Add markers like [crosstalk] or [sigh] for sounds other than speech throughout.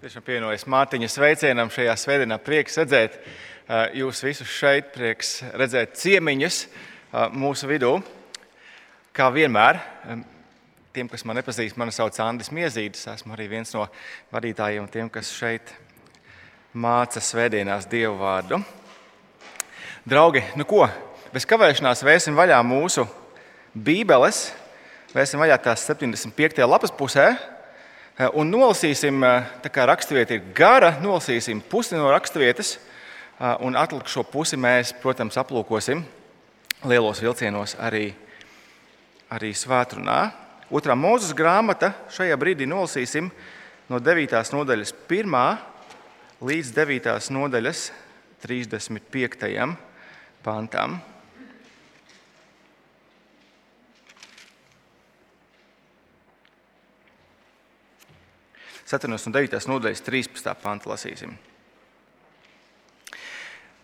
Tiešām pievienojas Mārtiņa sveicienam šajā svētdienā. Prieks redzēt jūs visus šeit, prieks redzēt ciemiņus mūsu vidū. Kā vienmēr, tiem, kas man nepazīst, mani sauc Andris Miezītis. Esmu arī viens no vadītājiem, tiem, kas šeit māca svētdienās Dievu vārdu. Draugi, nu ko, bez kavēšanās vēsim vaļā mūsu Bībeles. Vēsim vaļā tās 75. lapas pusē. Eh, un nolasīsim, eh, tā kā raksturvieta ir gara, nolasīsim pusi no raksturvietas, eh, un atlikušo pusi mēs, protams, aplūkosim lielos vilcienos arī, arī svētdienā. Otrā mūzes grāmata šajā brīdī nolasīsim no 9. nodaļas 1. līdz 9. nodaļas 35. pantam. 4. un 9. nodaļas 13. pantu lasīsim.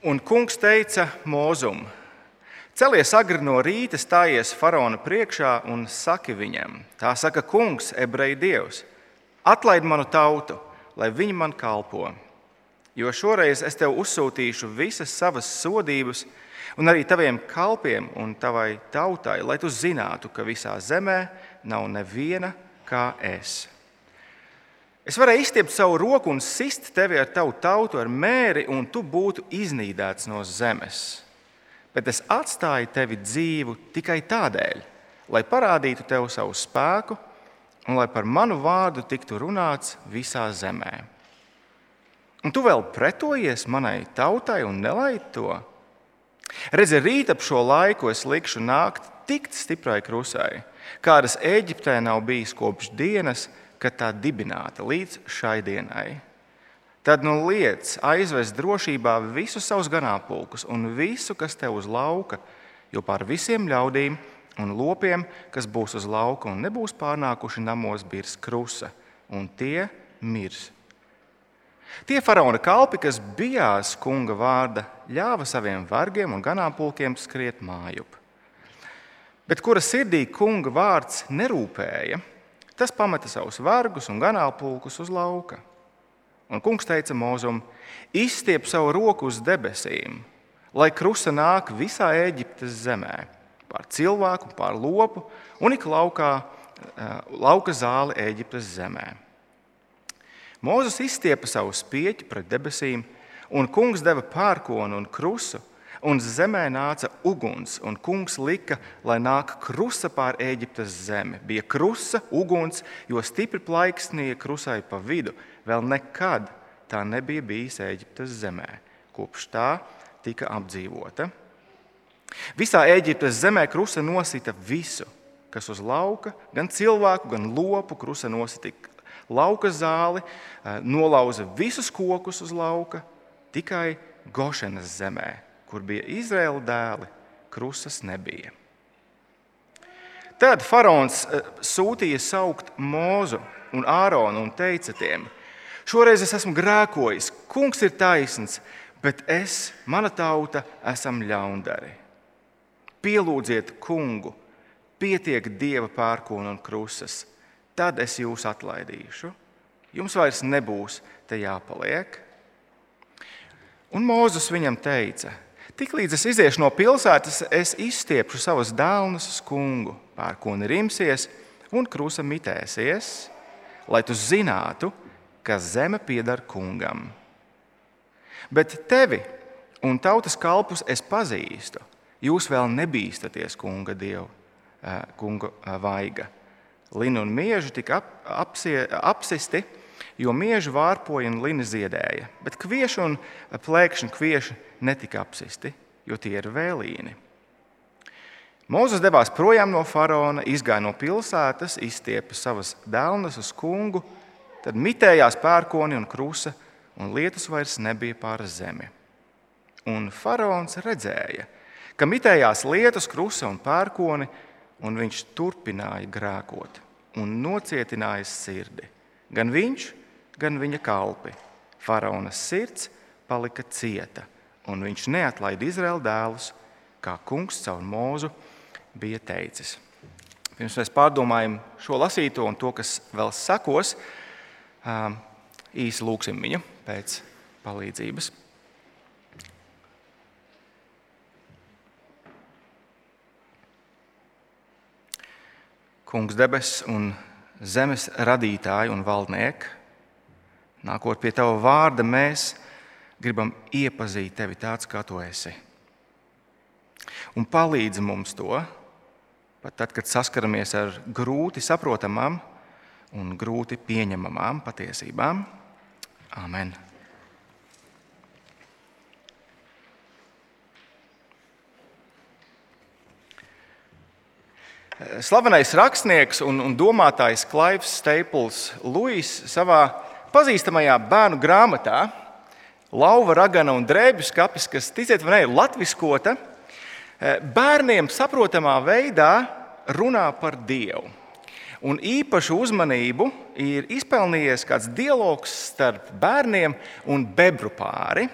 Un kungs teica Mozum: Celies agri no rīta, stājies faraona priekšā un saki viņam: Tā saka kungs, ebreju dievs, atlaid manu tautu, lai viņi man kalpo. Jo šoreiz es tev uzsūtīšu visas savas sodības, un arī taviem kalpiem un tavai tautai, lai tu zinātu, ka visā zemē nav neviena kā es. Es varēju izstiept savu roku un sist tevi ar tavu tautu ar mēri, un tu būtu iznīdēts no zemes. Bet es atstāju tevi dzīvu tikai tādēļ, lai parādītu tev savu spēku un lai par manu vārdu tiktu runāts visā zemē. Un tu vēl pretojies manai tautai un nelaid to. Redzi, rīt ap šo laiku es likšu nākt tik stiprai krusai, kādas Eģiptē nav bijis kopš dienas, kad kad tā dibināta līdz šai dienai. Tad nu liec aizvest drošībā visus savus ganāmpulkus un visu, kas tev uz lauka, jo pār visiem ļaudīm un lopiem, kas būs uz lauka un nebūs pārnākuši namos, birs krusa, un tie mirs. Tie faraona kalpi, kas bijās kunga vārda, ļāva saviem vergiem un ganāmpulkiem skriet mājup. Bet kura sirdī kunga vārds nerūpēja, Tas pameta savus vargus un ganālpulkus uz lauka. Un kungs teica Mozum: Izstiep savu roku uz debesīm, lai krusta nāk visā Eģiptes zemē, pār cilvēku, pār lopu un ik laukā, eh, lauka zāli Eģiptes zemē. Mozus izstiepa savu spieķi pret debesīm, un kungs deva pērkonu un krusu un zemē nāca uguns, un kungs lika, lai nāk krusa pār Eģiptes zemi. Bija krusa, uguns, jo stipri plaiksnīja krusai pa vidu. Vēl nekad tā nebija bijis Eģiptes zemē, kopš tā tika apdzīvota. Visā Eģiptes zemē krusa nosita visu, kas uz lauka, gan cilvēku, gan lopu. Krusa nosita lauka zāli, eh, nolauza visus kokus uz lauka, tikai Gošenas zemē kur bija Izraēla dēli, krusas nebija. Tad faraons eh, sūtīja saukt Mūzu un Āronu un teica tiem: Šoreiz es esmu grēkojis, kungs ir taisns, bet es, mana tauta, esam ļaundari. Pielūdziet kungu, pietiek dieva pērkona un krusas, tad es jūs atlaidīšu. Jums vairs nebūs te jāpaliek. Un Mūzus viņam teica: Tiklīdz es iziešu no pilsētas, es izstiepšu savus dēlus uz kungu, pērkoni rimsies un krusa mitēsies, lai tu zinātu, ka zeme pieder kungam. Bet tevi un tautas kalpus es pazīstu. Jūs vēl nebīstaties kunga dievu, kunga vaiga. Lina un mieži tika ap, apsie, apsisti, jo mieži vārpoja un lina ziedēja, bet kvieši un plēkšņi kvieši netika apsisti, jo tie ir vēlīni. Mozus devās projām no faraona, izgāja no pilsētas, izstiepa savas dēlnes uz kungu, tad mitējās pērkoni un krusa, un lietus vairs nebija pār zemi. Un faraons redzēja, ka mitējās lietus, krusa un pērkoni, un viņš turpināja grēkot un nocietināja sirdi. Gan viņš, gan viņa kalpi. Faraona sirds palika cieta un viņš neatlaida Izraēla dēlus, kā kungs caur mūzu bija teicis. Pirms mēs pārdomājam šo lasīto un to, kas vēl sekos, īsi lūgsim viņu pēc palīdzības. Kungs, debes un zemes radītāji un valdnieki, nākot pie tava vārda, mēs gribam iepazīt tevi tāds, kā tu esi. Un palīdzi mums to, pat tad, kad saskaramies ar grūti saprotamām un grūti pieņemamām patiesībām. Amen! Slavenais rakstnieks un, un domātājs Klaivs Staples Lūis savā pazīstamajā bērnu grāmatā Lauva, Ragana un Drēbju skapis, kas, ticiet vai nē, latviskota, eh, bērniem saprotamā veidā runā par Dievu. Un īpašu uzmanību ir izpelnījies kāds dialogs starp bērniem un bebru pāri.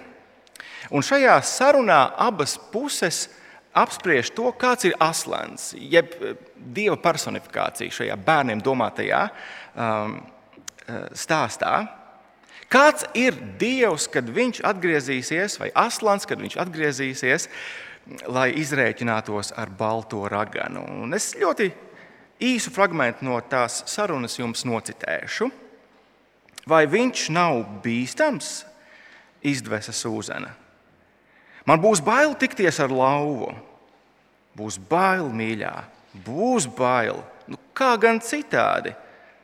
Un šajā sarunā abas puses apspriež to, kāds ir aslans, jeb eh, dieva personifikācija šajā bērniem domātajā um, eh, stāstā. Kāds ir Dievs, kad viņš atgriezīsies, vai aslans, kad viņš atgriezīsies, lai izrēķinātos ar balto raganu? Un es ļoti īsu fragment no tās sarunas jums nocitēšu. Vai viņš nav bīstams? Izdvesa Sūzana. Man būs bail tikties ar lauvu. Būs bail, mīļā, būs bail. Nu, kā gan citādi,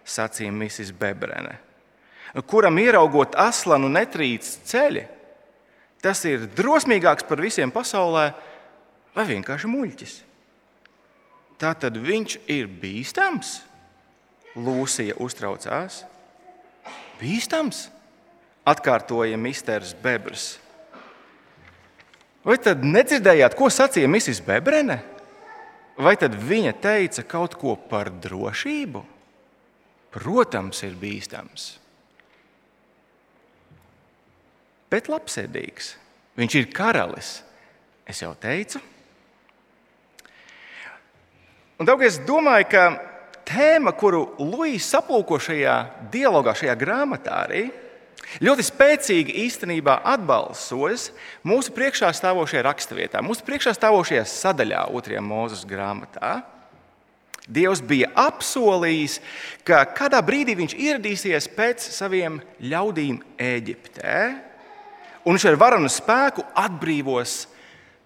sacīja Mrs. Bebrene, kuram ieraugot aslanu netrīc ceļi. Tas ir drosmīgāks par visiem pasaulē, vai vienkārši muļķis. Tā tad viņš ir bīstams. Lūsija uztraucās. Bīstams, atkārtoja Misters Bebrs. Vai tad nedzirdējāt, ko sacīja Mrs. Bebrene? Vai tad viņa teica kaut ko par drošību? Protams, ir bīstams. Bet labsirdīgs. Viņš ir karalis. Es jau teicu. Un, daudz, es domāju, ka tēma, kuru Lūija aplūko šajā dialogā, šajā grāmatā, arī ir Ļoti spēcīgi īstenībā atbalsojas mūsu priekšā stāvošajā raksturvietā, mūsu priekšā stāvošajā sadaļā, otrajā mūzes grāmatā. Dievs bija apsolījis, ka kādā brīdī viņš ieradīsies pēc saviem ļaudīm Eģiptē, un viņš ar varanu spēku atbrīvos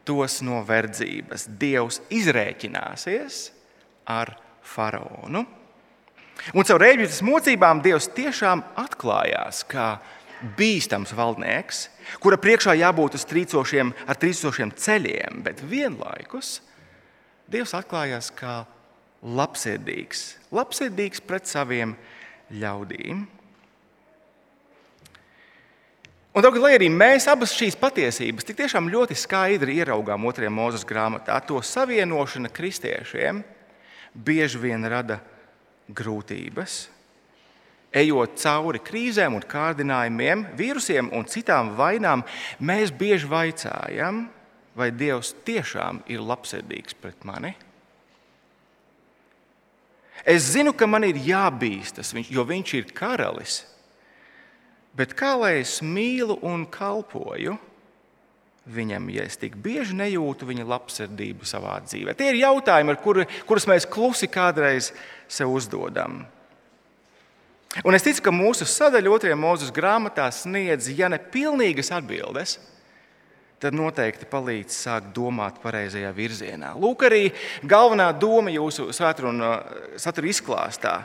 tos no verdzības. Dievs izrēķināsies ar faraonu. Un caur eģiptes mocībām Dievs tiešām atklājās kā bīstams valdnieks, kura priekšā jābūt uz trīcošiem, ar trīcošiem ceļiem, bet vienlaikus Dievs atklājās kā labsirdīgs, labsirdīgs pret saviem ļaudīm. Un, draugi, lai arī mēs abas šīs patiesības tik tiešām ļoti skaidri ieraugām otrajā mūzes grāmatā, to savienošana kristiešiem bieži vien rada grūtības. Ejot cauri krīzēm un kārdinājumiem, vīrusiem un citām vainām, mēs bieži vaicājam, vai Dievs tiešām ir labsirdīgs pret mani. Es zinu, ka man ir jābīstas, jo viņš ir karalis. Bet kā lai es mīlu un kalpoju viņam, ja es tik bieži nejūtu viņa labsirdību savā dzīvē? Tie ir jautājumi, kur, kurus mēs klusi kādreiz sev uzdodam. Un es ticu, ka mūsu sadaļa otrajā mūzes grāmatā sniedz, ja ne pilnīgas atbildes, tad noteikti palīdz sākt domāt pareizajā virzienā. Lūk, arī galvenā doma jūsu satura izklāstā.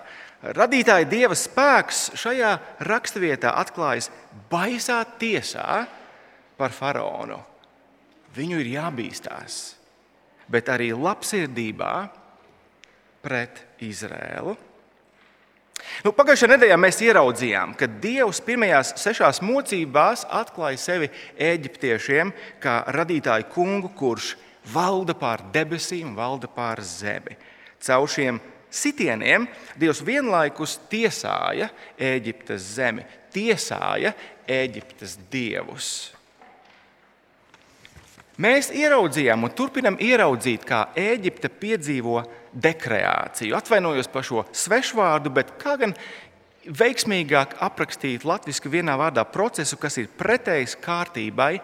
Radītāja dieva spēks šajā raksturvietā atklājas baisā tiesā par faraonu. Viņu ir jābīstās, bet arī labsirdībā pret Izrēlu. Nu, Pagājušajā nedēļā mēs ieraudzījām, ka Dievs pirmajās sešās mocībās atklāja sevi eģiptiešiem kā radītāju kungu, kurš valda pār debesīm, valda pār zemi. Caur šiem sitieniem Dievs vienlaikus tiesāja Eģiptes zemi, tiesāja Eģiptes dievus. Mēs ieraudzījām un turpinām ieraudzīt, kā Eģipte piedzīvo dekreāciju. Atvainojos par šo svešvārdu, bet kā gan veiksmīgāk aprakstīt latviešu vienā vārdā procesu, kas ir pretējs kārtībai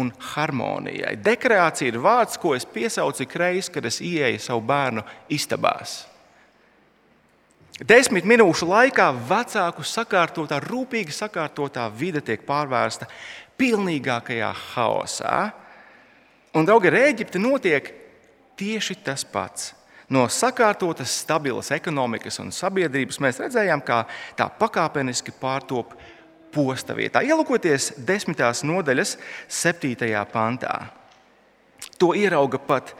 un harmonijai. Dekreācija ir vārds, ko es piesaucu ik reizi, kad es ieeju savu bērnu istabās. Desmit minūšu laikā vecāku sakārtotā, rūpīgi sakārtotā vide tiek pārvērsta pilnīgākajā haosā. Un, draugi, ar Eģipti notiek tieši tas pats. No sakārtotas, stabilas ekonomikas un sabiedrības mēs redzējām, kā tā pakāpeniski pārtop posta vietā. Ielūkoties desmitās nodaļas, septītajā pantā. To ierauga pat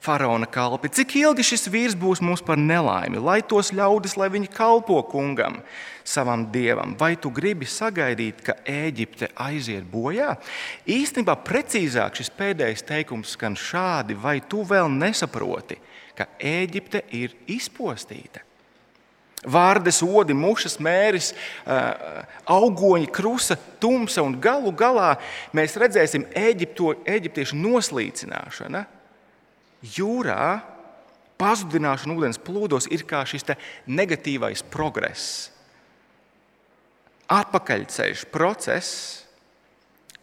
faraona kalpi. Cik ilgi šis vīrs būs mums par nelaimi, lai tos ļaudis, lai viņi kalpo kungam, savam dievam? Vai tu gribi sagaidīt, ka Eģipte aiziet bojā? Īstenībā precīzāk šis pēdējais teikums skan šādi: vai tu vēl nesaproti, ka Eģipte ir izpostīta? Vārdes, odi, mušas, mēris, augoņi, krusta, tumsa un galu galā mēs redzēsim Eģipto, eģiptiešu noslīcināšanu jūrā pazudināšana ūdens plūdos ir kā šis negatīvais progress. Atpakaļceļš process,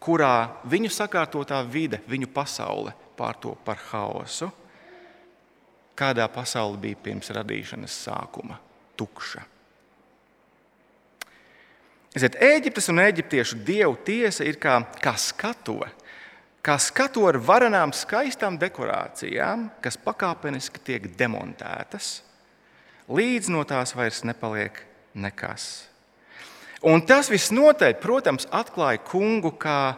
kurā viņu sakārtotā vide, viņu pasaule pārtop par haosu, kādā pasaule bija pirms radīšanas sākuma - tukša. Ziniet, Eģiptes un eģiptiešu dievu tiesa ir kā, kā skatuve kā skatu ar varenām, skaistām dekorācijām, kas pakāpeniski tiek demontētas, līdz no tās vairs nepaliek nekas. Un tas visnotaļ, protams, atklāja kungu kā,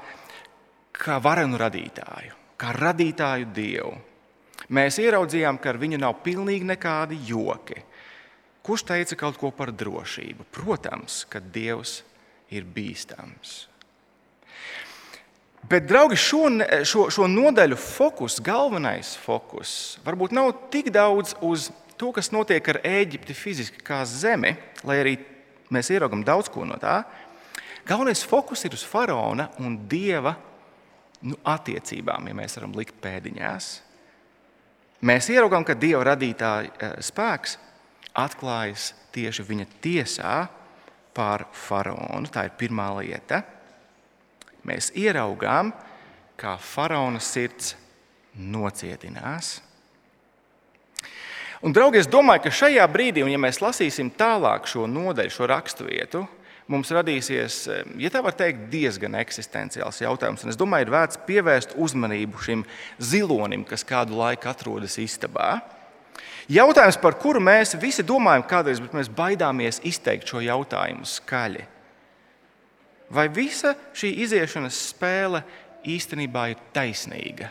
kā varenu radītāju, kā radītāju dievu. Mēs ieraudzījām, ka ar viņu nav pilnīgi nekādi joki. Kurš teica kaut ko par drošību? Protams, ka Dievs ir bīstams. Bet, draugi, šo, šo, šo nodaļu fokus, galvenais fokus, varbūt nav tik daudz uz to, kas notiek ar Eģipti fiziski kā zemi, lai arī mēs ieraugam daudz ko no tā. Galvenais fokus ir uz faraona un dieva nu, attiecībām, ja mēs varam likt pēdiņās. Mēs ieraugām, ka dieva radītāja eh, spēks atklājas tieši viņa tiesā pār faraonu. Tā ir pirmā lieta mēs ieraugām, kā faraona sirds nocietinās. Un, draugi, es domāju, ka šajā brīdī, ja mēs lasīsim tālāk šo nodaļu, šo raksturvietu, mums radīsies, ja tā var teikt, diezgan eksistenciāls jautājums. Un es domāju, ir vērts pievērst uzmanību šim zilonim, kas kādu laiku atrodas istabā. Jautājums, par kuru mēs visi domājam kādreiz, bet mēs baidāmies izteikt šo jautājumu skaļi. Vai visa šī iziešanas spēle īstenībā ir taisnīga?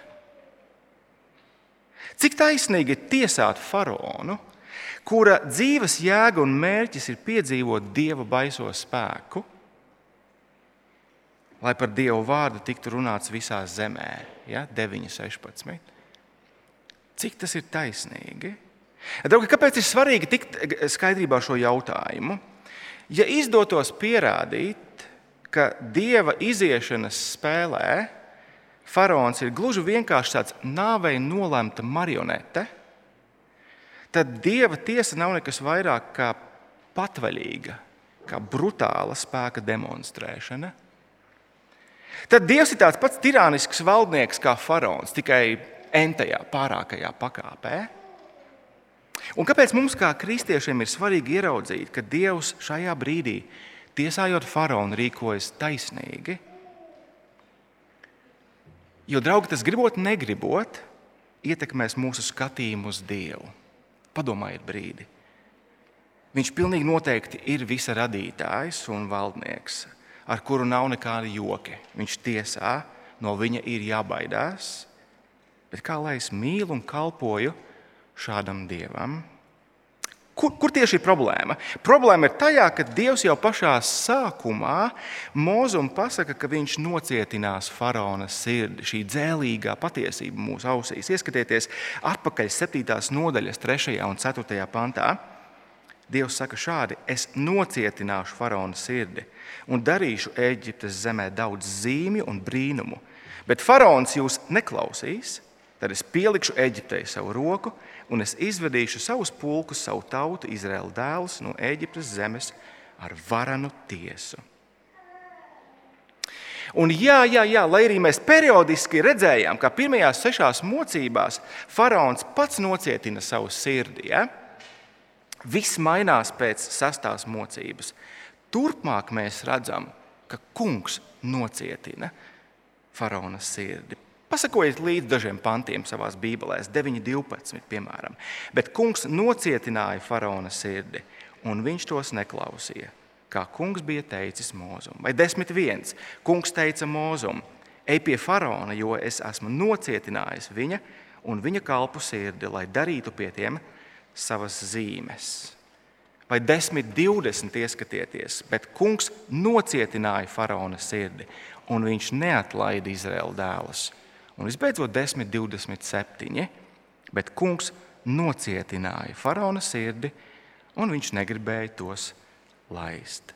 Cik taisnīgi ir tiesāt faraonu, kura dzīves jēga un mērķis ir piedzīvot dieva baiso spēku, lai par dievu vārdu tiktu runāts visā zemē, ja? 9, 16. Cik tas ir taisnīgi? Draugi, kāpēc ir svarīgi tikt skaidrībā šo jautājumu? Ja izdotos pierādīt, ka dieva iziešanas spēlē faraons ir gluži vienkārši tāds nāvei nolemta marionete, tad dieva tiesa nav nekas vairāk kā patvaļīga, kā brutāla spēka demonstrēšana. Tad dievs ir tāds pats tirānisks valdnieks kā faraons, tikai entajā, pārākajā pakāpē. Un kāpēc mums, kā kristiešiem, ir svarīgi ieraudzīt, ka Dievs šajā brīdī tiesājot faraonu, rīkojas taisnīgi. Jo, draugi, tas gribot, negribot, ietekmēs mūsu skatījumu uz Dievu. Padomājiet brīdi. Viņš pilnīgi noteikti ir visa radītājs un valdnieks, ar kuru nav nekāda joki. Viņš tiesā, no viņa ir jābaidās. Bet kā lai es mīlu un kalpoju šādam dievam? Kur, kur tieši ir problēma? Problēma ir tajā, ka Dievs jau pašā sākumā mūzum pasaka, ka viņš nocietinās faraona sirdi. Šī dzēlīgā patiesība mūsu ausīs. Ieskatieties atpakaļ 7. nodaļas 3. un 4. pantā. Dievs saka šādi: Es nocietināšu faraona sirdi un darīšu Eģiptes zemē daudz zīmju un brīnumu, bet faraons jūs neklausīs. Tad es pielikšu Eģiptei savu roku, un es izvedīšu savus pulkus, savu tautu, Izraēlu dēlus no Eģiptes zemes ar varanu tiesu. Un jā, jā, jā, lai arī mēs periodiski redzējām, ka pirmajās sešās mocībās faraons pats nocietina savu sirdi, ja? viss mainās pēc sastās mocības. Turpmāk mēs redzam, ka kungs nocietina faraona sirdi. Pasakojiet līdzi dažiem pantiem savā Bībelē, 9.12. piemēram. Bet kungs nocietināja faraona sirdi, un viņš tos neklausīja kā kungs bija teicis Mozum. Vai 10.1. Kungs teica Mozum, ej pie faraona, jo es esmu nocietinājis viņa un viņa kalpu sirdi, lai darītu pie tiem savas zīmes. Vai 10.20. ieskatieties, bet kungs nocietināja faraona sirdi, un viņš neatlaida Izraēla dēlus. Un visbeidzot, 10.27. Bet kungs nocietināja faraona sirdi, un viņš negribēja tos laist.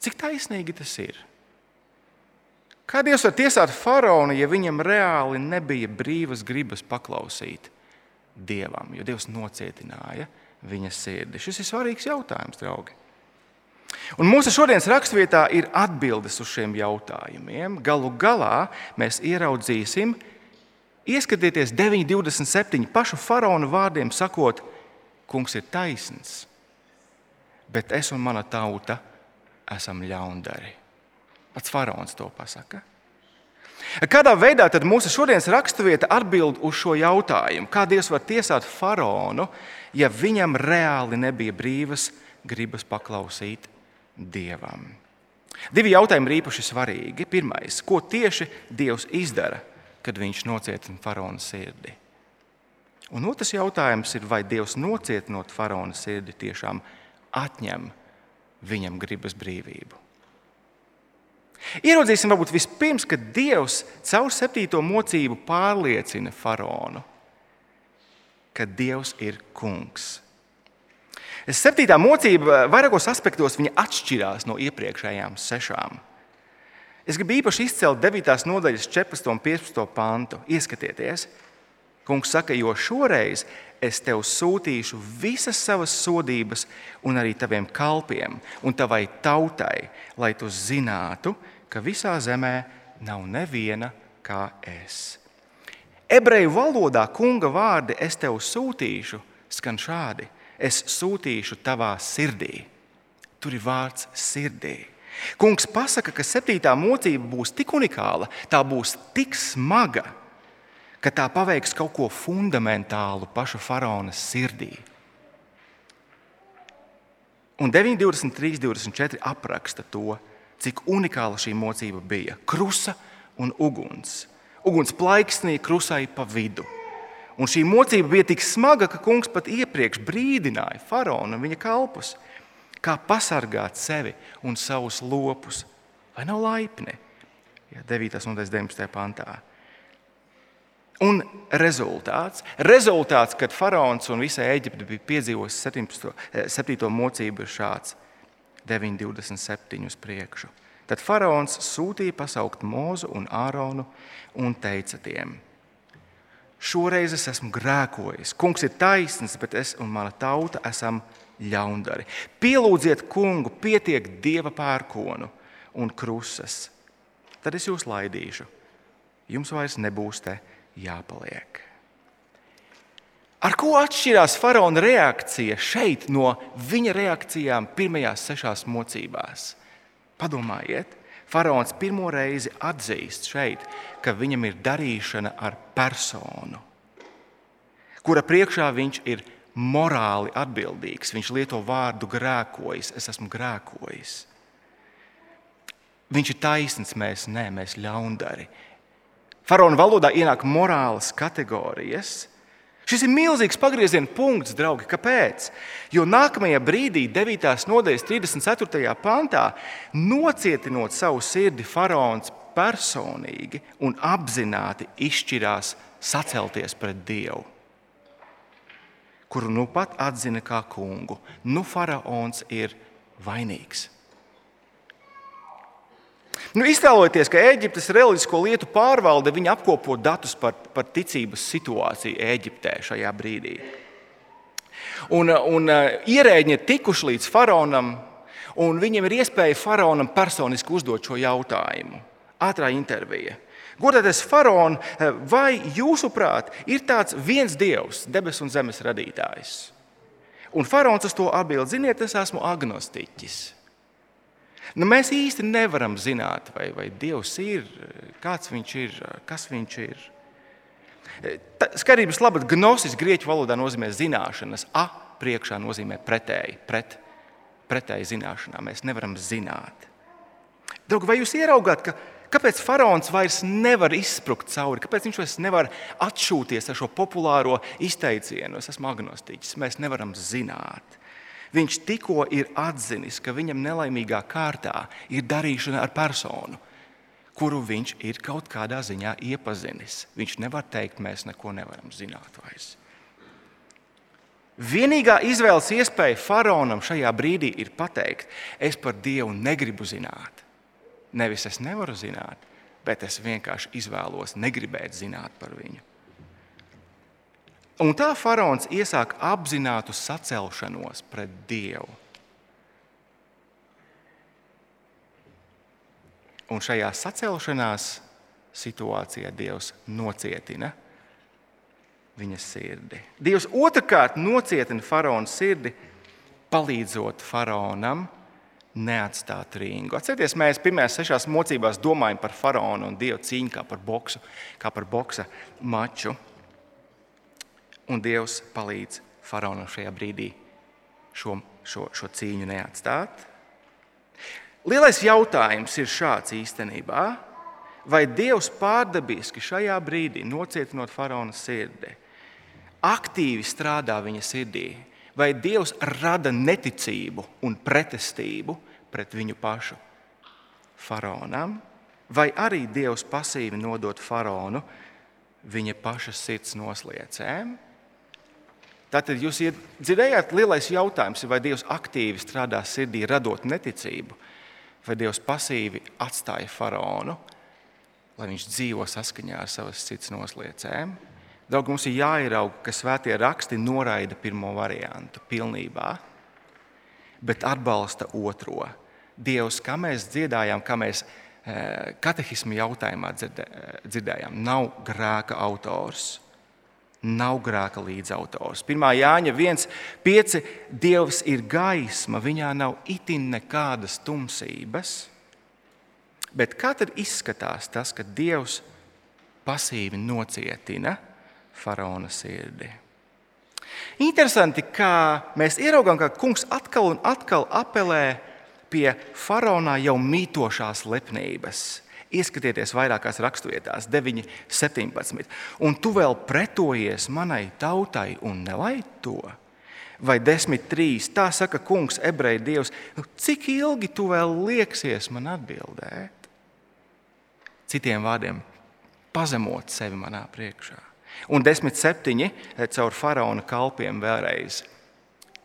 Cik taisnīgi tas ir? Kā Dievs var tiesāt faraonu, ja viņam reāli nebija brīvas gribas paklausīt Dievam, jo Dievs nocietināja viņa sirdi? Šis ir svarīgs jautājums, draugi. Un mūsu šodienas raksturvietā ir atbildes uz šiem jautājumiem. Galu galā mēs ieraudzīsim, ieskatieties 9,27 pašu faraona vārdiem sakot, kungs ir taisns bet es un mana tauta esam ļaundari. Pats faraons to pasaka. Kādā veidā tad mūsu šodienas raksturvieta atbild uz šo jautājumu? Kā Dievs var tiesāt faraonu, ja viņam reāli nebija brīvas gribas paklausīt Dievam? Divi jautājumi ir īpaši svarīgi. Pirmais, ko tieši Dievs izdara, kad viņš nocietina faraona sirdi? Un otrs jautājums ir, vai Dievs nocietinot faraona sirdi tiešām atņem viņam gribas brīvību. Ieraudzīsim, varbūt vispirms, ka Dievs caur septīto mocību pārliecina faraonu, ka Dievs ir kungs. Septītā mocība vairākos aspektos atšķirās no iepriekšējām sešām. Es gribu īpaši izcelt 9. nodaļas 14. un 15. pantu. Ieskatieties, Kungs saka, jo šoreiz es tev sūtīšu visas savas sodības, un arī taviem kalpiem un tavai tautai, lai tu zinātu, ka visā zemē nav neviena kā es. Ebreju valodā kunga vārdi es tev sūtīšu, skan šādi: Es sūtīšu tavā sirdī. Tur ir vārds sirdī. Kungs pasaka, ka septītā mocība būs tik unikāla, tā būs tik smaga, ka tā paveiks kaut ko fundamentālu paša faraona sirdī. Un 9, 23, 24 apraksta to, cik unikāla šī mocība bija. Krusa un uguns. Uguns plaiksnīja krusai pa vidu. Un šī mocība bija tik smaga, ka kungs pat iepriekš brīdināja faraonu un viņa kalpus, kā pasargāt sevi un savus lopus. Vai nav laipni? Ja 9. un 19. pantā. Un rezultāts, rezultāts kad faraons un visa Eģipte bija piedzīvojusi 17. 7. Eh, mocību, ir šāds 9,27 uz priekšu. Tad faraons sūtīja pasaukt Mūzu un Āronu un teica tiem: Šoreiz es esmu grēkojis. Kungs ir taisns, bet es un mana tauta esam ļaundari. Pielūdziet kungu, pietiek dieva pērkonu un krusas. Tad es jūs laidīšu. Jums vairs nebūs te jāpaliek. Ar ko atšķirās faraona reakcija šeit no viņa reakcijām pirmajās sešās mocībās? Padomājiet, faraons pirmo reizi atzīst šeit, ka viņam ir darīšana ar personu, kura priekšā viņš ir morāli atbildīgs. Viņš lieto vārdu grēkojis, es esmu grēkojis. Viņš ir taisnīgs, mēs ne, mēs ļaundari. Faraona valodā ienāk morālas kategorijas. Šis ir milzīgs pagrieziena punkts, draugi. Kāpēc? Jo nākamajā brīdī, 9. nodaļas 34. pantā, nocietinot savu sirdi, faraons personīgi un apzināti izšķirās sacelties pret Dievu, kuru nu pat atzina kā kungu. Nu, faraons ir vainīgs. Nu, iztēlojieties, ka Eģiptes reliģisko lietu pārvalde apkopo datus par, par ticības situāciju Eģiptē šajā brīdī. Un, un ierēģi ir tikuši līdz faraonam, Un viņam ir iespēja faraonam personiski uzdot šo jautājumu. Ātrā intervija. Godātais faraon, vai jūsuprāt ir tāds viens dievs, debesu un zemes radītājs? Un faraons uz to atbild: Ziniet, es esmu agnostiķis. Nu, mēs īsti nevaram zināt, vai, vai Dievs ir, kāds viņš ir, kas viņš ir. Skaidrības labad, gnosis grieķu valodā nozīmē zināšanas, a priekšā nozīmē pretēji, pret, pretēji zināšanām. Mēs nevaram zināt. Draugi, vai jūs ieraugāt, ka Kāpēc faraons vairs nevar izsprukt cauri? Kāpēc viņš vairs nevar atšūties ar šo populāro izteicienu? Es esmu agnostiķis, mēs nevaram zināt. Viņš tikko ir atzinis, ka viņam nelaimīgā kārtā ir darīšana ar personu, kuru viņš ir kaut kādā ziņā iepazinis. Viņš nevar teikt, mēs neko nevaram zināt vairs. Vienīgā izvēles iespēja faraonam šajā brīdī ir pateikt, es par Dievu negribu zināt. Nevis es nevaru zināt, bet es vienkārši izvēlos negribēt zināt par viņu. Un tā faraons iesāk apzinātu sacelšanos pret Dievu. Un šajā sacelšanās situācijā Dievs nocietina viņa sirdi. Dievs otrkārt nocietina faraona sirdi, palīdzot faraonam neatstāt ringu. Atcerieties, mēs pirmajās sešās mocībās domājam par faraonu un dievu cīņu kā par boksu, kā par boksa maču. Un Dievs palīdz faraonam šajā brīdī šo, šo, šo cīņu neatstāt. Lielais jautājums ir šāds īstenībā. Vai Dievs pārdabiski šajā brīdī, nocietinot faraona sirdi, aktīvi strādā viņa sirdī, vai Dievs rada neticību un pretestību pret viņu pašu faraonam, vai arī Dievs pasīvi nodot faraonu viņa paša sirds nosliecēm. Tātad jūs dzirdējāt, lielais jautājums ir, vai Dievs aktīvi strādā sirdī, radot neticību, vai Dievs pasīvi atstāja faraonu, lai viņš dzīvo saskaņā ar savas sirds nosliecēm. Draugi, mums ir jāierauga, ka svētie raksti noraida pirmo variantu pilnībā, bet atbalsta otro. Dievs, kā mēs dziedājām, kā mēs eh, katehismu jautājumā dzirdējām, nav grēka autors. Nav grēka līdzautors. 1. Jāņa 1,5. Dievs ir gaisma, viņā nav itin nekādas tumsības. Bet kā tad izskatās tas, ka Dievs pasīvi nocietina faraona sirdi. Interesanti, kā mēs ieraugām, ka kungs atkal un atkal apelē pie faraonā jau mītošās lepnības. Ieskatieties vairākās raksturvietās, 9, 17. Un tu vēl pretojies manai tautai un nelaid to. Vai 10, 3. Tā saka kungs, ebreju dievs, nu, cik ilgi tu vēl lieksies man atbildēt? Citiem vārdiem, pazemot sevi manā priekšā. Un desmit septiņi eh, caur faraona kalpiem vēlreiz.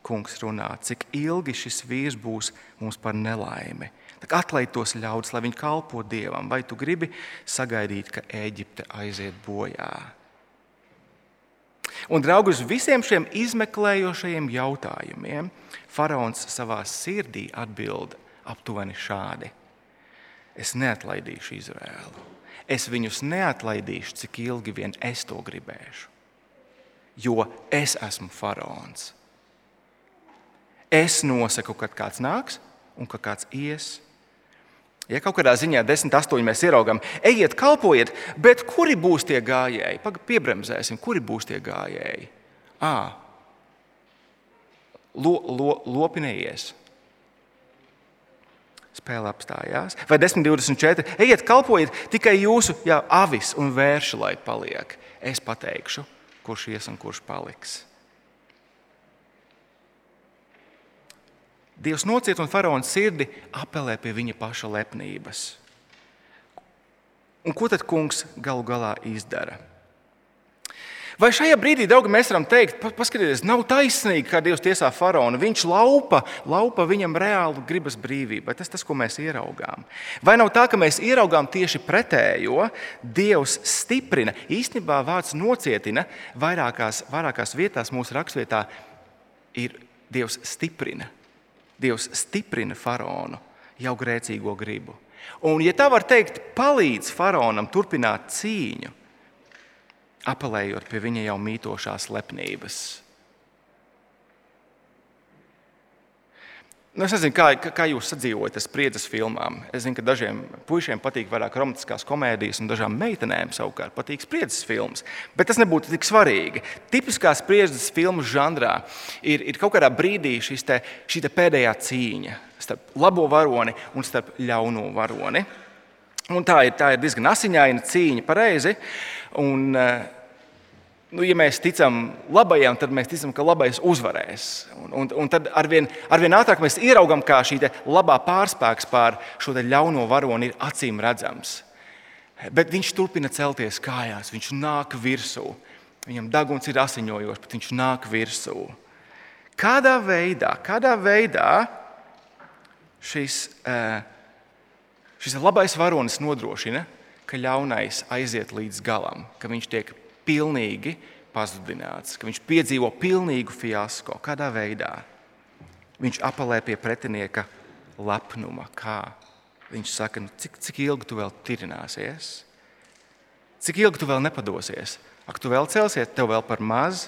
Kungs runā, cik ilgi šis vīrs būs mums par nelaimi. Atlaid tos ļaudis, lai viņi kalpo dievam, vai tu gribi sagaidīt, ka Eģipte aiziet bojā? Un, draugi, uz visiem šiem izmeklējošajiem jautājumiem faraons savā sirdī atbild aptuveni šādi: Es neatlaidīšu Izraēlu es viņus neatlaidīšu, cik ilgi vien es to gribēšu. Jo es esmu faraons. Es nosaku, kad kāds nāks un kad kāds ies. Ja kaut kādā ziņā 10,8 mēs ieraugām, ejiet, kalpojiet, bet kuri būs tie gājēji? Piebremzēsim, kuri būs tie gājēji? À, lo, lo, lopi neies spēle apstājās. Vai 10, 24. Ejiet, kalpojiet tikai jūsu jā, avis un vērši, lai paliek. Es pateikšu, kurš ies un kurš paliks. Dievs nociet un faraona sirdi apelē pie viņa paša lepnības. Un ko tad kungs galu galā izdara? Vai šajā brīdī, draugi, mēs varam teikt, paskatieties, nav taisnīgi, kā Dievs tiesā faraonu. Viņš laupa, laupa viņam reālu gribas brīvību. Tas tas, ko mēs ieraugām. Vai nav tā, ka mēs ieraugām tieši pretējo? Dievs stiprina, īstenībā vārds nocietina vairākās, vairākās vietās mūsu raksturvietā ir Dievs stiprina. Dievs stiprina faraonu jau grēcīgo gribu. Un, ja tā var teikt, palīdz faraonam turpināt cīņu, apelējot pie viņa jau mītošās lepnības. Nu, es nezinu, kā, kā jūs sadzīvojat ar spriedzes filmām. Es zinu, ka dažiem puišiem patīk vairāk romantiskās komēdijas, un dažām meitenēm savukārt patīk spriedzes filmas. Bet tas nebūtu tik svarīgi. Tipiskā spriedzes filmu žanrā ir, ir kaut kādā brīdī te, šī te pēdējā cīņa starp labo varoni un starp ļauno varoni. Un tā, ir, tā ir diezgan asiņaina cīņa, pareizi. Un, uh, nu, ja mēs ticam labajam, tad mēs ticam, ka labais uzvarēs. Un, un, un tad arvien, arvien ātrāk mēs ieraugām, kā šī labā pārspēks pār šo ļauno varoni ir acīm redzams. Bet viņš turpina celties kājās, viņš nāk virsū. Viņam deguns ir asiņojošs, bet viņš nāk virsū. Kādā veidā, kādā veidā šis, eh, šis labais varonis nodrošina, ka ļaunais aiziet līdz galam, ka viņš tiek pilnīgi pazudināts, ka viņš piedzīvo pilnīgu fiasko. Kādā veidā? Viņš apelē pie pretinieka lepnuma. Kā? Viņš saka, nu, cik, cik ilgi tu vēl tirināsies? Cik ilgi tu vēl nepadosies? Ak, tu vēl celsies, tev vēl par maz?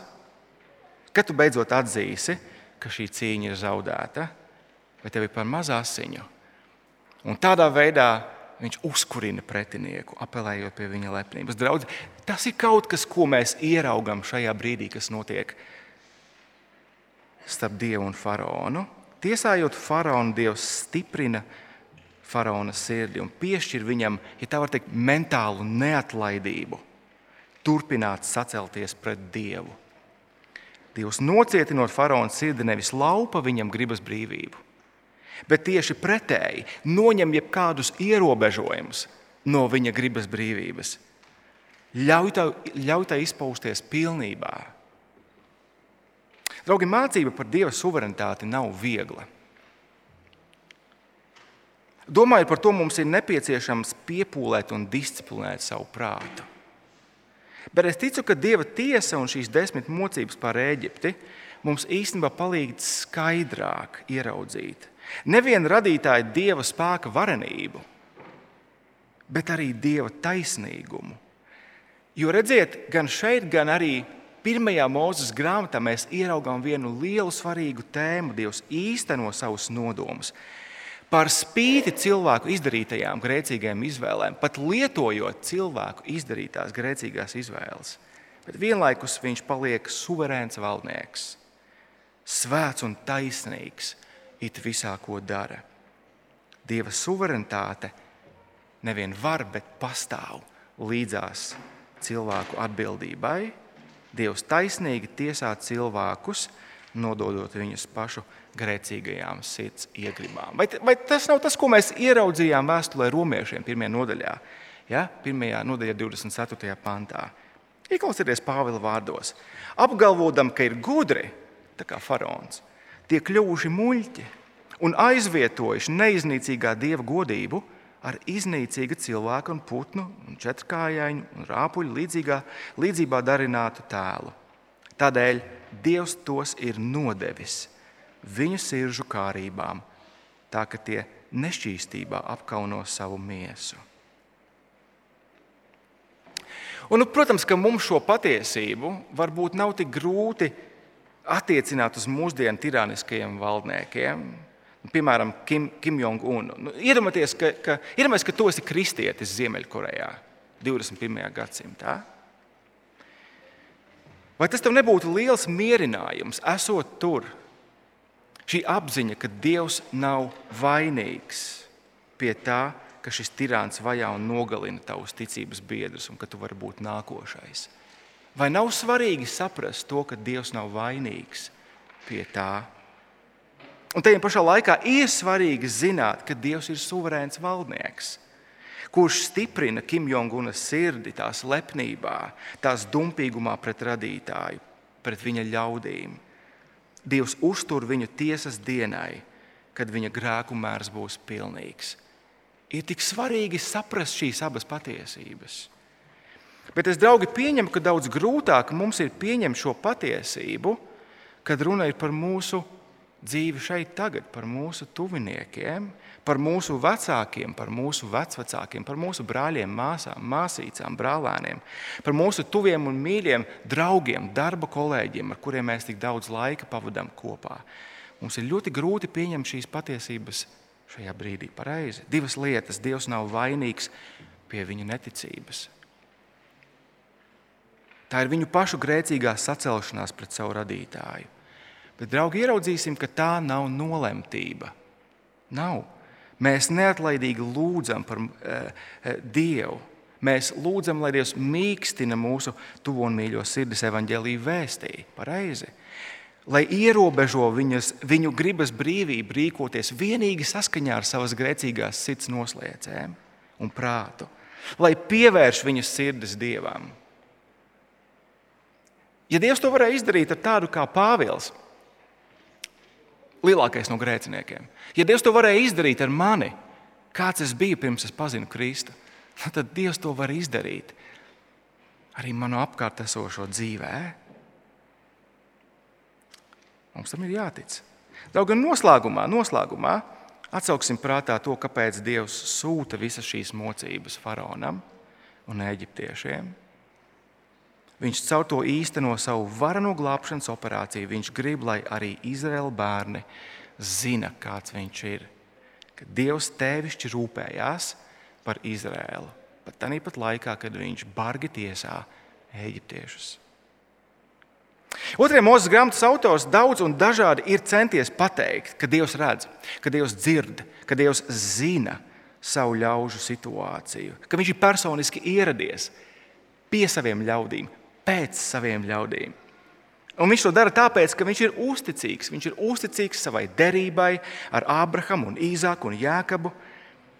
Kad tu beidzot atzīsi, ka šī cīņa ir zaudēta, vai tev ir par maz asiņu? Un tādā veidā viņš uzkurina pretinieku, apelējot pie viņa lepnības. Draudz, tas ir kaut kas, ko mēs ieraugām šajā brīdī, kas notiek starp Dievu un faraonu. Tiesājot faraonu, Dievs stiprina faraona sirdi un piešķir viņam, ja tā var teikt, mentālu neatlaidību, turpināt sacelties pret Dievu. Dievs nocietinot faraona sirdi, nevis laupa viņam gribas brīvību, bet tieši pretēji noņem jebkādus ierobežojumus no viņa gribas brīvības. Ļauj tai, ļauj tai izpausties pilnībā. Draugi, mācība par Dieva suverenitāti nav viegla. Domājot par to, mums ir nepieciešams piepūlēt un disciplinēt savu prātu. Bet es ticu, ka Dieva tiesa un šīs desmit mocības par Eģipti mums īstenībā palīdz skaidrāk ieraudzīt, Nevienu radītāju dieva spēka varenību, bet arī dieva taisnīgumu. Jo redziet, gan šeit, gan arī pirmajā mūzes grāmatā mēs ieraugām vienu lielu svarīgu tēmu. Dievs īsteno savus nodomus. Par spīti cilvēku izdarītajām grēcīgajām izvēlēm, pat lietojot cilvēku izdarītās grēcīgās izvēles, bet vienlaikus viņš paliek suverēns valdnieks, svēts un taisnīgs it visā, ko dara. Dieva suverenitāte nevien var, bet pastāv līdzās cilvēku atbildībai. Dievs taisnīgi tiesā cilvēkus, nododot viņus pašu grēcīgajām sirds iegribām. Vai, vai tas nav tas, ko mēs ieraudzījām vēstulē romiešiem pirmajā nodaļā, ja? pirmajā nodaļā, 24. pantā? Ieklausieties Pāvila vārdos. Apgalvodam, ka ir gudri, tā kā faraons, tie kļuvuši muļķi un aizvietojuši neiznīcīgā dieva godību ar iznīcīga cilvēka un putnu un četrkājaiņu un rāpuļu līdzīgā, līdzībā darinātu tēlu. Tādēļ Dievs tos ir nodevis viņu sirdžu kārībām, tā ka tie nešķīstībā apkauno savu miesu. Un, nu, protams, ka mums šo patiesību varbūt nav tik grūti attiecināt uz mūsdienu tirāniskajiem valdniekiem, piemēram, Kim, Kim Jong-un. Nu, iedomājieties, ka, ka, iedomāties, ka tu esi kristietis Ziemeļkorejā 21. gadsimtā. Vai tas tev nebūtu liels mierinājums, esot tur? Šī apziņa, ka Dievs nav vainīgs pie tā, ka šis tirāns vajā un nogalina tavus ticības biedrus, un ka tu vari būt nākošais. Vai nav svarīgi saprast to, ka Dievs nav vainīgs pie tā? Un tajā pašā laikā ir svarīgi zināt, ka Dievs ir suverēns valdnieks, kurš stiprina Kim Jong-una sirdi, tās lepnībā, tās dumpīgumā pret radītāju, pret viņa ļaudīm. Dievs uztur viņu tiesas dienai, kad viņa grēku mērs būs pilnīgs. Ir tik svarīgi saprast šīs abas patiesības. Bet es, draugi, pieņemu, ka daudz grūtāk mums ir pieņemt šo patiesību, kad runa ir par mūsu dzīvi šeit, tagad, par mūsu tuviniekiem, par mūsu vecākiem, par mūsu vecvecākiem, par mūsu brāļiem, māsām, māsīcām, brālēniem, par mūsu tuviem un mīļiem draugiem, darba kolēģiem, ar kuriem mēs tik daudz laika pavadām kopā. Mums ir ļoti grūti pieņemt šīs patiesības šajā brīdī. Pareizi. Divas lietas. Dievs nav vainīgs pie viņu neticības. Tā ir viņu pašu grēcīgā sacelšanās pret savu radītāju. Bet, draugi, ieraudzīsim, ka tā nav nolemtība. Nav. Mēs neatlaidīgi lūdzam par e, e, Dievu. Mēs lūdzam, lai Dievs mīkstina mūsu tuvo un mīļo sirdis evaņģēlīju vēstī. Pareizi. Lai ierobežo viņas, viņu gribas brīvību rīkoties vienīgi saskaņā ar savas grēcīgās sirds noslēdzēm un prātu. Lai pievērš viņu sirdis Dievam. Ja Dievs to varēja izdarīt ar tādu kā Pāvils, lielākais no grēciniekiem, ja Dievs to varēja izdarīt ar mani, kāds es biju pirms es pazinu Kristu, [laughs] tad Dievs to var izdarīt arī manu apkārt esošo dzīvē. Mums tam ir jātic. Daudz gan noslēgumā, noslēgumā atsauksim prātā to, kāpēc Dievs sūta visas šīs mocības faraonam un eģiptiešiem. Viņš caur to īsteno savu varano glābšanas operāciju. Viņš grib, lai arī Izraēla bērni zina, kāds viņš ir. Ka Dievs tevišķi rūpējās par Izraēlu. Pat tādā pat laikā, kad viņš bargi tiesā eģiptiešus. Otrajā mūža grāmatas autors daudz un dažādi ir centies pateikt, ka Dievs redz, ka Dievs dzird, ka Dievs zina savu ļaužu situāciju, ka Viņš ir personiski ieradies pie saviem ļaudīm, pēc saviem ļaudīm. Un viņš to dara tāpēc, ka viņš ir uzticīgs. Viņš ir uzticīgs savai derībai ar Ābrahamu, Īzāku un Jāekabu.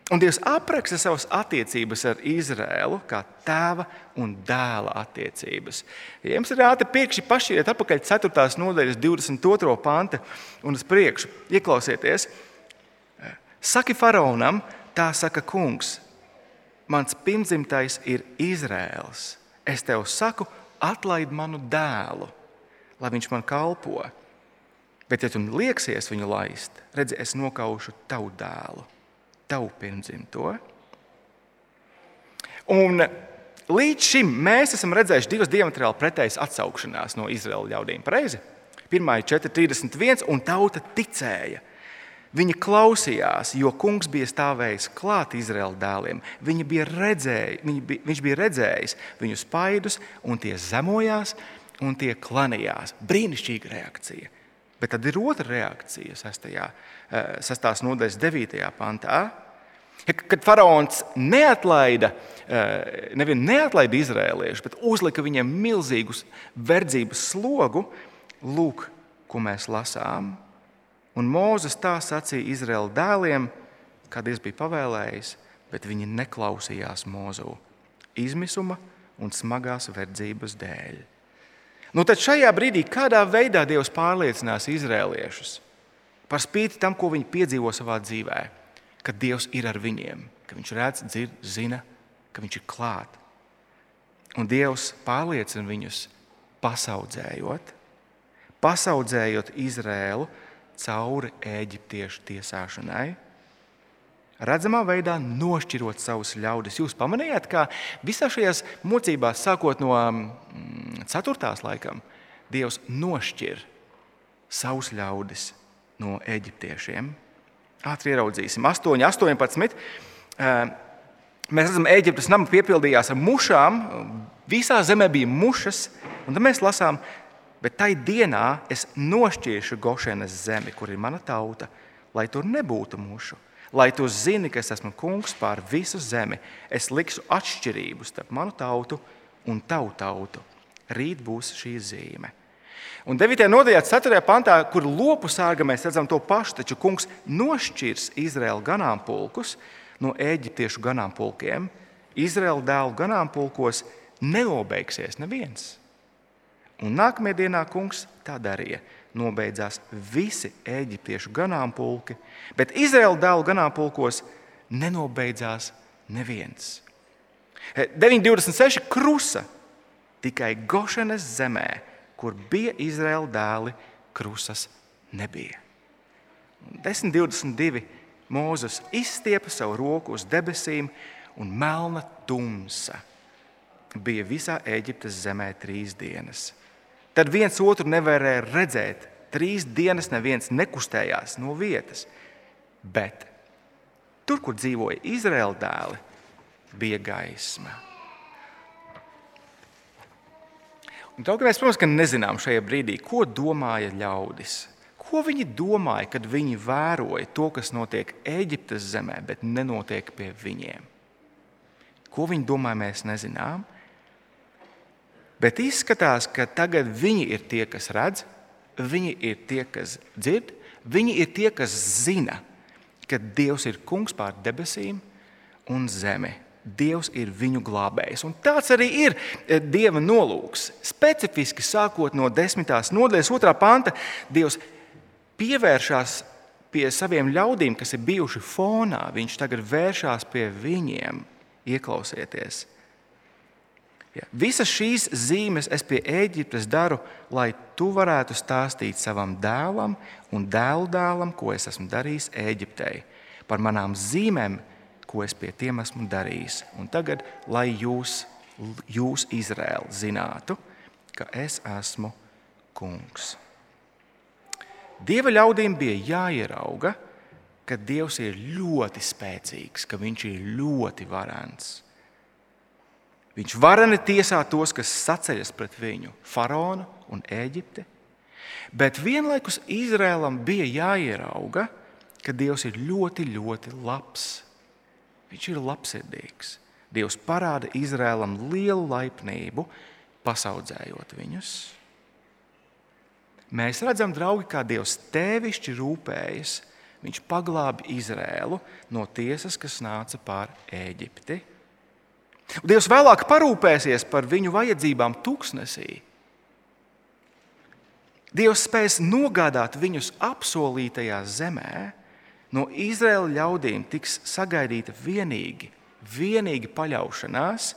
Un Dievs apraksta savas attiecības ar Izrēlu kā tēva un dēla attiecības. Ja jums ir ātri piekši pašķiriet atpakaļ 4. nodaļas 22. panta un uz priekšu, ieklausieties. Saki faraonam, tā saka kungs, mans pirmdzimtais ir Izrēls. Es tev saku, atlaid manu dēlu, lai viņš man kalpo. Bet, ja tu lieksies viņu laist, redzi, es nokaušu tavu dēlu, tavu pirmdzimto. Un līdz šim mēs esam redzējuši divas diametrāli pretējas atsaukšanās no Izraēlas ļaudīm. Pareizi? Pirmā ir 4,31, un tauta ticēja. Viņi klausījās, jo kungs bija stāvējis klāt Izraēla dēliem. Viņi bija redzēji, viņi bija, viņš bija redzējis viņu spaidus, un tie zemojās, un tie klanījās. Brīnišķīga reakcija. Bet tad ir otra reakcija, 6. 6. nodaļas 9. pantā. Kad faraons neatlaida, eh, nevien neatlaida izrēliešus, bet uzlika viņiem milzīgu verdzības slogu, lūk, ko mēs lasām Un Mozus tā sacīja Izraēla dēliem, kā Dievs bija pavēlējis, bet viņi neklausījās Mozu izmisuma un smagās verdzības dēļ. Nu, tad šajā brīdī kādā veidā Dievs pārliecinās izrēliešus par spīti tam, ko viņi piedzīvo savā dzīvē, ka Dievs ir ar viņiem, ka Viņš redz, dzird, zina, ka Viņš ir klāt. Un Dievs pārliecina viņus pasaudzējot, pasaudzējot Izrēlu cauri eģiptiešu tiesāšanai, redzamā veidā nošķirot savus ļaudis. Jūs pamanījāt, ka visā šajās mocībās, sākot no 4. Mm, laikam, Dievs nošķir savus ļaudis no eģiptiešiem. Ātri ieraudzīsim, 8, 18. Mēs redzam, ka Eģiptes nama piepildījās ar mušām. Visā zemē bija mušas, un tad mēs lasām, Bet tai dienā es nošķiešu Gošenes zemi, kur ir mana tauta, lai tur nebūtu mušu. Lai tu zini, ka es esmu kungs pār visu zemi, es likšu atšķirību starp manu tautu un tavu tautu. Rīt būs šī zīme. Un 9. nodaļā, 4. pantā, kur lopu sārga mēs redzam to pašu, taču kungs nošķirs Izraēlu ganāmpulkus no eģiptiešu ganāmpulkiem. Izraēlu dēlu ganāmpulkos neobeigsies neviens. Un nākamajā dienā kungs tā darīja. Nobeidzās visi eģiptiešu ganāmpulki, bet Izraēla dēlu ganāmpulkos nenobeidzās neviens. 9,26 krusa tikai Gošanas zemē, kur bija Izraēla dēli, krusas nebija. 10.22. Mūzes izstiepa savu roku uz debesīm, un melna tumsa bija visā Eģiptes zemē trīs dienas. Tad viens otru nevarēja redzēt. Trīs dienas neviens nekustējās no vietas. Bet tur, kur dzīvoja Izraēla dēli, bija gaisma. Un, mēs, protams, nezinām šajā brīdī, ko domāja ļaudis. Ko viņi domāja, kad viņi vēroja to, kas notiek Eģiptes zemē, bet nenotiek pie viņiem? Ko viņi domāja, mēs nezinām. Bet izskatās, ka tagad viņi ir tie, kas redz, viņi ir tie, kas dzird, viņi ir tie, kas zina, ka Dievs ir kungs pār debesīm un zemi. Dievs ir viņu glābējs. Un tāds arī ir e, Dieva nolūks. Specifiski sākot no 10. nodaļas, 2. panta, Dievs pievēršās pie saviem ļaudīm, kas ir bijuši fonā. Viņš tagad vēršās pie viņiem. Ieklausieties! Ja. Visas šīs zīmes es pie Eģiptes daru, lai tu varētu stāstīt savam dēlam un dēlu dēlam, ko es esmu darījis Eģiptei, par manām zīmēm, ko es pie tiem esmu darījis. Un tagad, lai jūs, jūs Izraēli, zinātu, ka es esmu kungs. Dieva ļaudīm bija jāierauga, ka Dievs ir ļoti spēcīgs, ka Viņš ir ļoti varants. Viņš varani tiesā tos, kas sacēlas pret viņu, faraonu un Eģipti. Bet vienlaikus Izrēlam bija jāierauga, ka Dievs ir ļoti, ļoti labs. Viņš ir labsirdīgs. Dievs parāda Izrēlam lielu laipnību, pasaudzējot viņus. Mēs redzam, draugi, kā Dievs tēvišķi rūpējas. Viņš paglāba Izrēlu no tiesas, kas nāca pār Eģipti. Un Dievs vēlāk parūpēsies par viņu vajadzībām tūkstnesī. Dievs spēs nogādāt viņus apsolītajā zemē. No Izraēla ļaudīm tiks sagaidīta vienīgi, vienīgi paļaušanās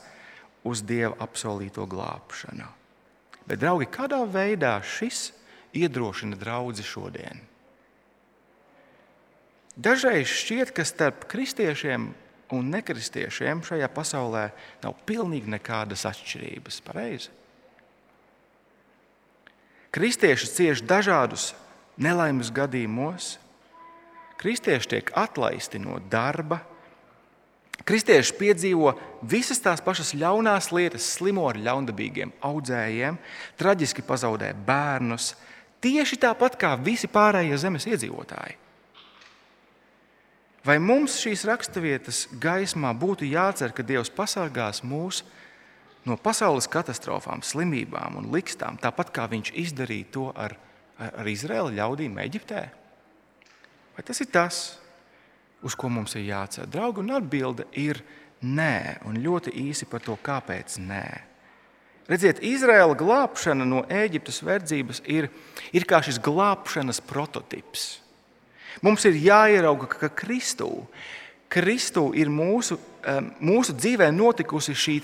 uz Dieva apsolīto glābšanu. Bet, draugi, kādā veidā šis iedrošina draugu šodien. Dažreiz šķiet, ka starp kristiešiem un nekristiešiem šajā pasaulē nav pilnīgi nekādas atšķirības. Pareizi? Kristieši cieš dažādus nelaimes gadījumos, kristieši tiek atlaisti no darba, Kristieši piedzīvo visas tās pašas ļaunās lietas, slimo ar ļaundabīgiem audzējiem, traģiski pazaudē bērnus, Tieši tāpat kā visi pārējie zemes iedzīvotāji. Vai mums šīs raksturvietas gaismā būtu jācer, ka Dievs pasargās mūs no pasaules katastrofām, slimībām un likstām, tāpat kā Viņš izdarīja to ar, ar Izraēla ļaudīm Eģiptē? Vai tas ir tas, uz ko mums ir jācer? Draugi, un atbilde ir nē, un ļoti īsi par to, kāpēc nē. Redziet, Izraēla glābšana no Ēģiptes verdzības ir, ir kā šis glābšanas prototyps. Mums ir jāierauga, ka Kristū, Kristū ir mūsu, mūsu dzīvē notikusi šī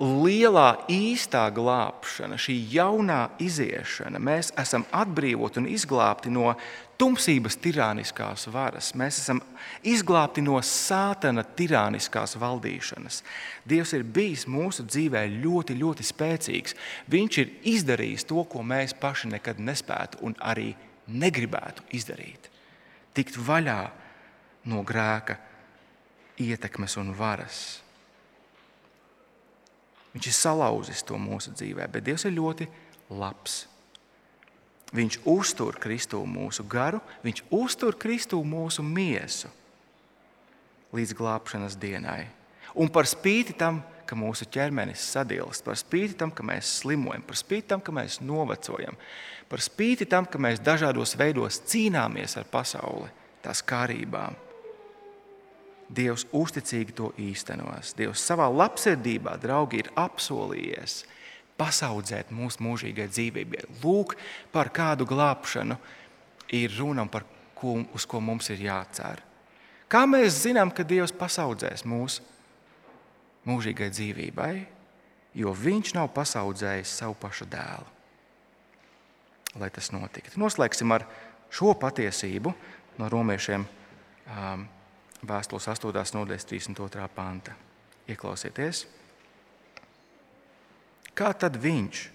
lielā īstā glābšana, šī jaunā iziešana. Mēs esam atbrīvoti un izglābti no tumsības tirāniskās varas. Mēs esam izglābti no sātana tirāniskās valdīšanas. Dievs ir bijis mūsu dzīvē ļoti, ļoti spēcīgs. Viņš ir izdarījis to, ko mēs paši nekad nespētu un arī negribētu izdarīt. Tikt vaļā no grēka ietekmes un varas. Viņš ir salauzis to mūsu dzīvē, bet Dievs ir ļoti labs. Viņš uztur Kristu mūsu garu, viņš uztur Kristu mūsu miesu līdz glābšanas dienai. Un par spīti tam, ka mūsu ķermenis sadilst, par spīti tam, ka mēs slimojam, par spīti tam, ka mēs novecojam, par spīti tam, ka mēs dažādos veidos cīnāmies ar pasauli, tās kārībām, Dievs uzticīgi to īstenos. Dievs savā labsirdībā, draugi, ir apsolījies pasaudzēt mūsu mūžīgai dzīvībai. Lūk, par kādu glābšanu ir runa un par ko, uz ko mums ir jācer. Kā mēs zinām, ka Dievs pasaudzēs mūsu mūžīgai dzīvībai, jo Viņš nav pasaudzējis savu pašu dēlu. Lai tas notiktu. Noslēgsim ar šo patiesību no romiešiem um, vēstules 8. nodaļas 32. panta. Ieklausieties! Kā tad viņš,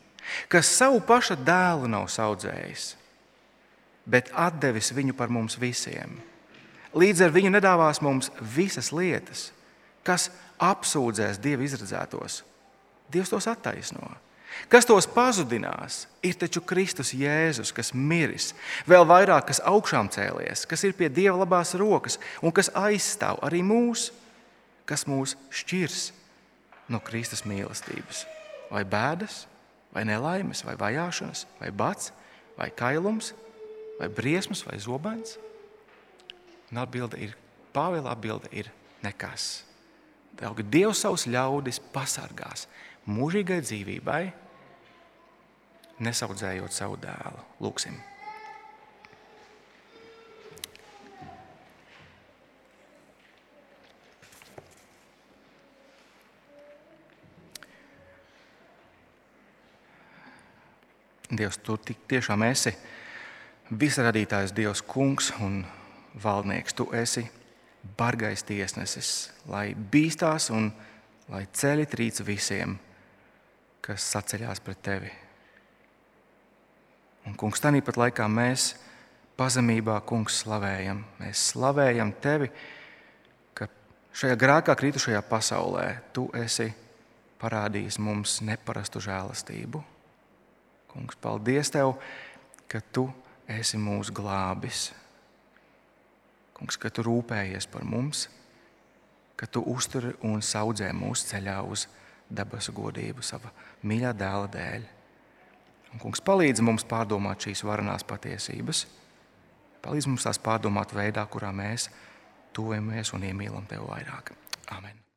kas savu paša dēlu nav audzējis, bet devis viņu par mums visiem, līdz ar viņu nedāvās mums visas lietas, kas apsūdzēs Dieva izredzētos, Dievs tos attaisno. Kas tos pazudinās, ir taču Kristus Jēzus, kas miris, vēl vairāk, kas augšām cēlies, kas ir pie Dieva labās rokas un kas aizstāv arī mūs, kas mūs šķirs no Kristus mīlestības vai bēdas, vai nelaimes, vai vajāšanas, vai bats, vai kailums, vai briesmas, vai zobens? Un atbilde ir, Pāvila atbilde ir nekas. Daugi Dievs savus ļaudis pasargās mūžīgai dzīvībai, nesaudzējot savu dēlu. Lūksim! Dievs, tu tiešām esi visradītājs, Dievs, kungs un valdnieks. Tu esi bargais tiesnesis, lai bīstās un lai ceļi trīc visiem, kas saceļās pret tevi. Un, kungs, tā pat laikā mēs pazemībā, kungs, slavējam. Mēs slavējam tevi, ka šajā grākā kritušajā pasaulē tu esi parādījis mums neparastu žēlastību. Kungs, paldies Tev, ka Tu esi mūsu glābis. Kungs, ka Tu rūpējies par mums, ka Tu uzturi un audzē mūsu ceļā uz debesu godību sava mīļā dēla dēļ. Un, kungs, palīdz mums pārdomāt šīs varenās patiesības, palīdz mums tās pārdomāt veidā, kurā mēs tuvojamies un iemīlam Tevi vairāk. Amen!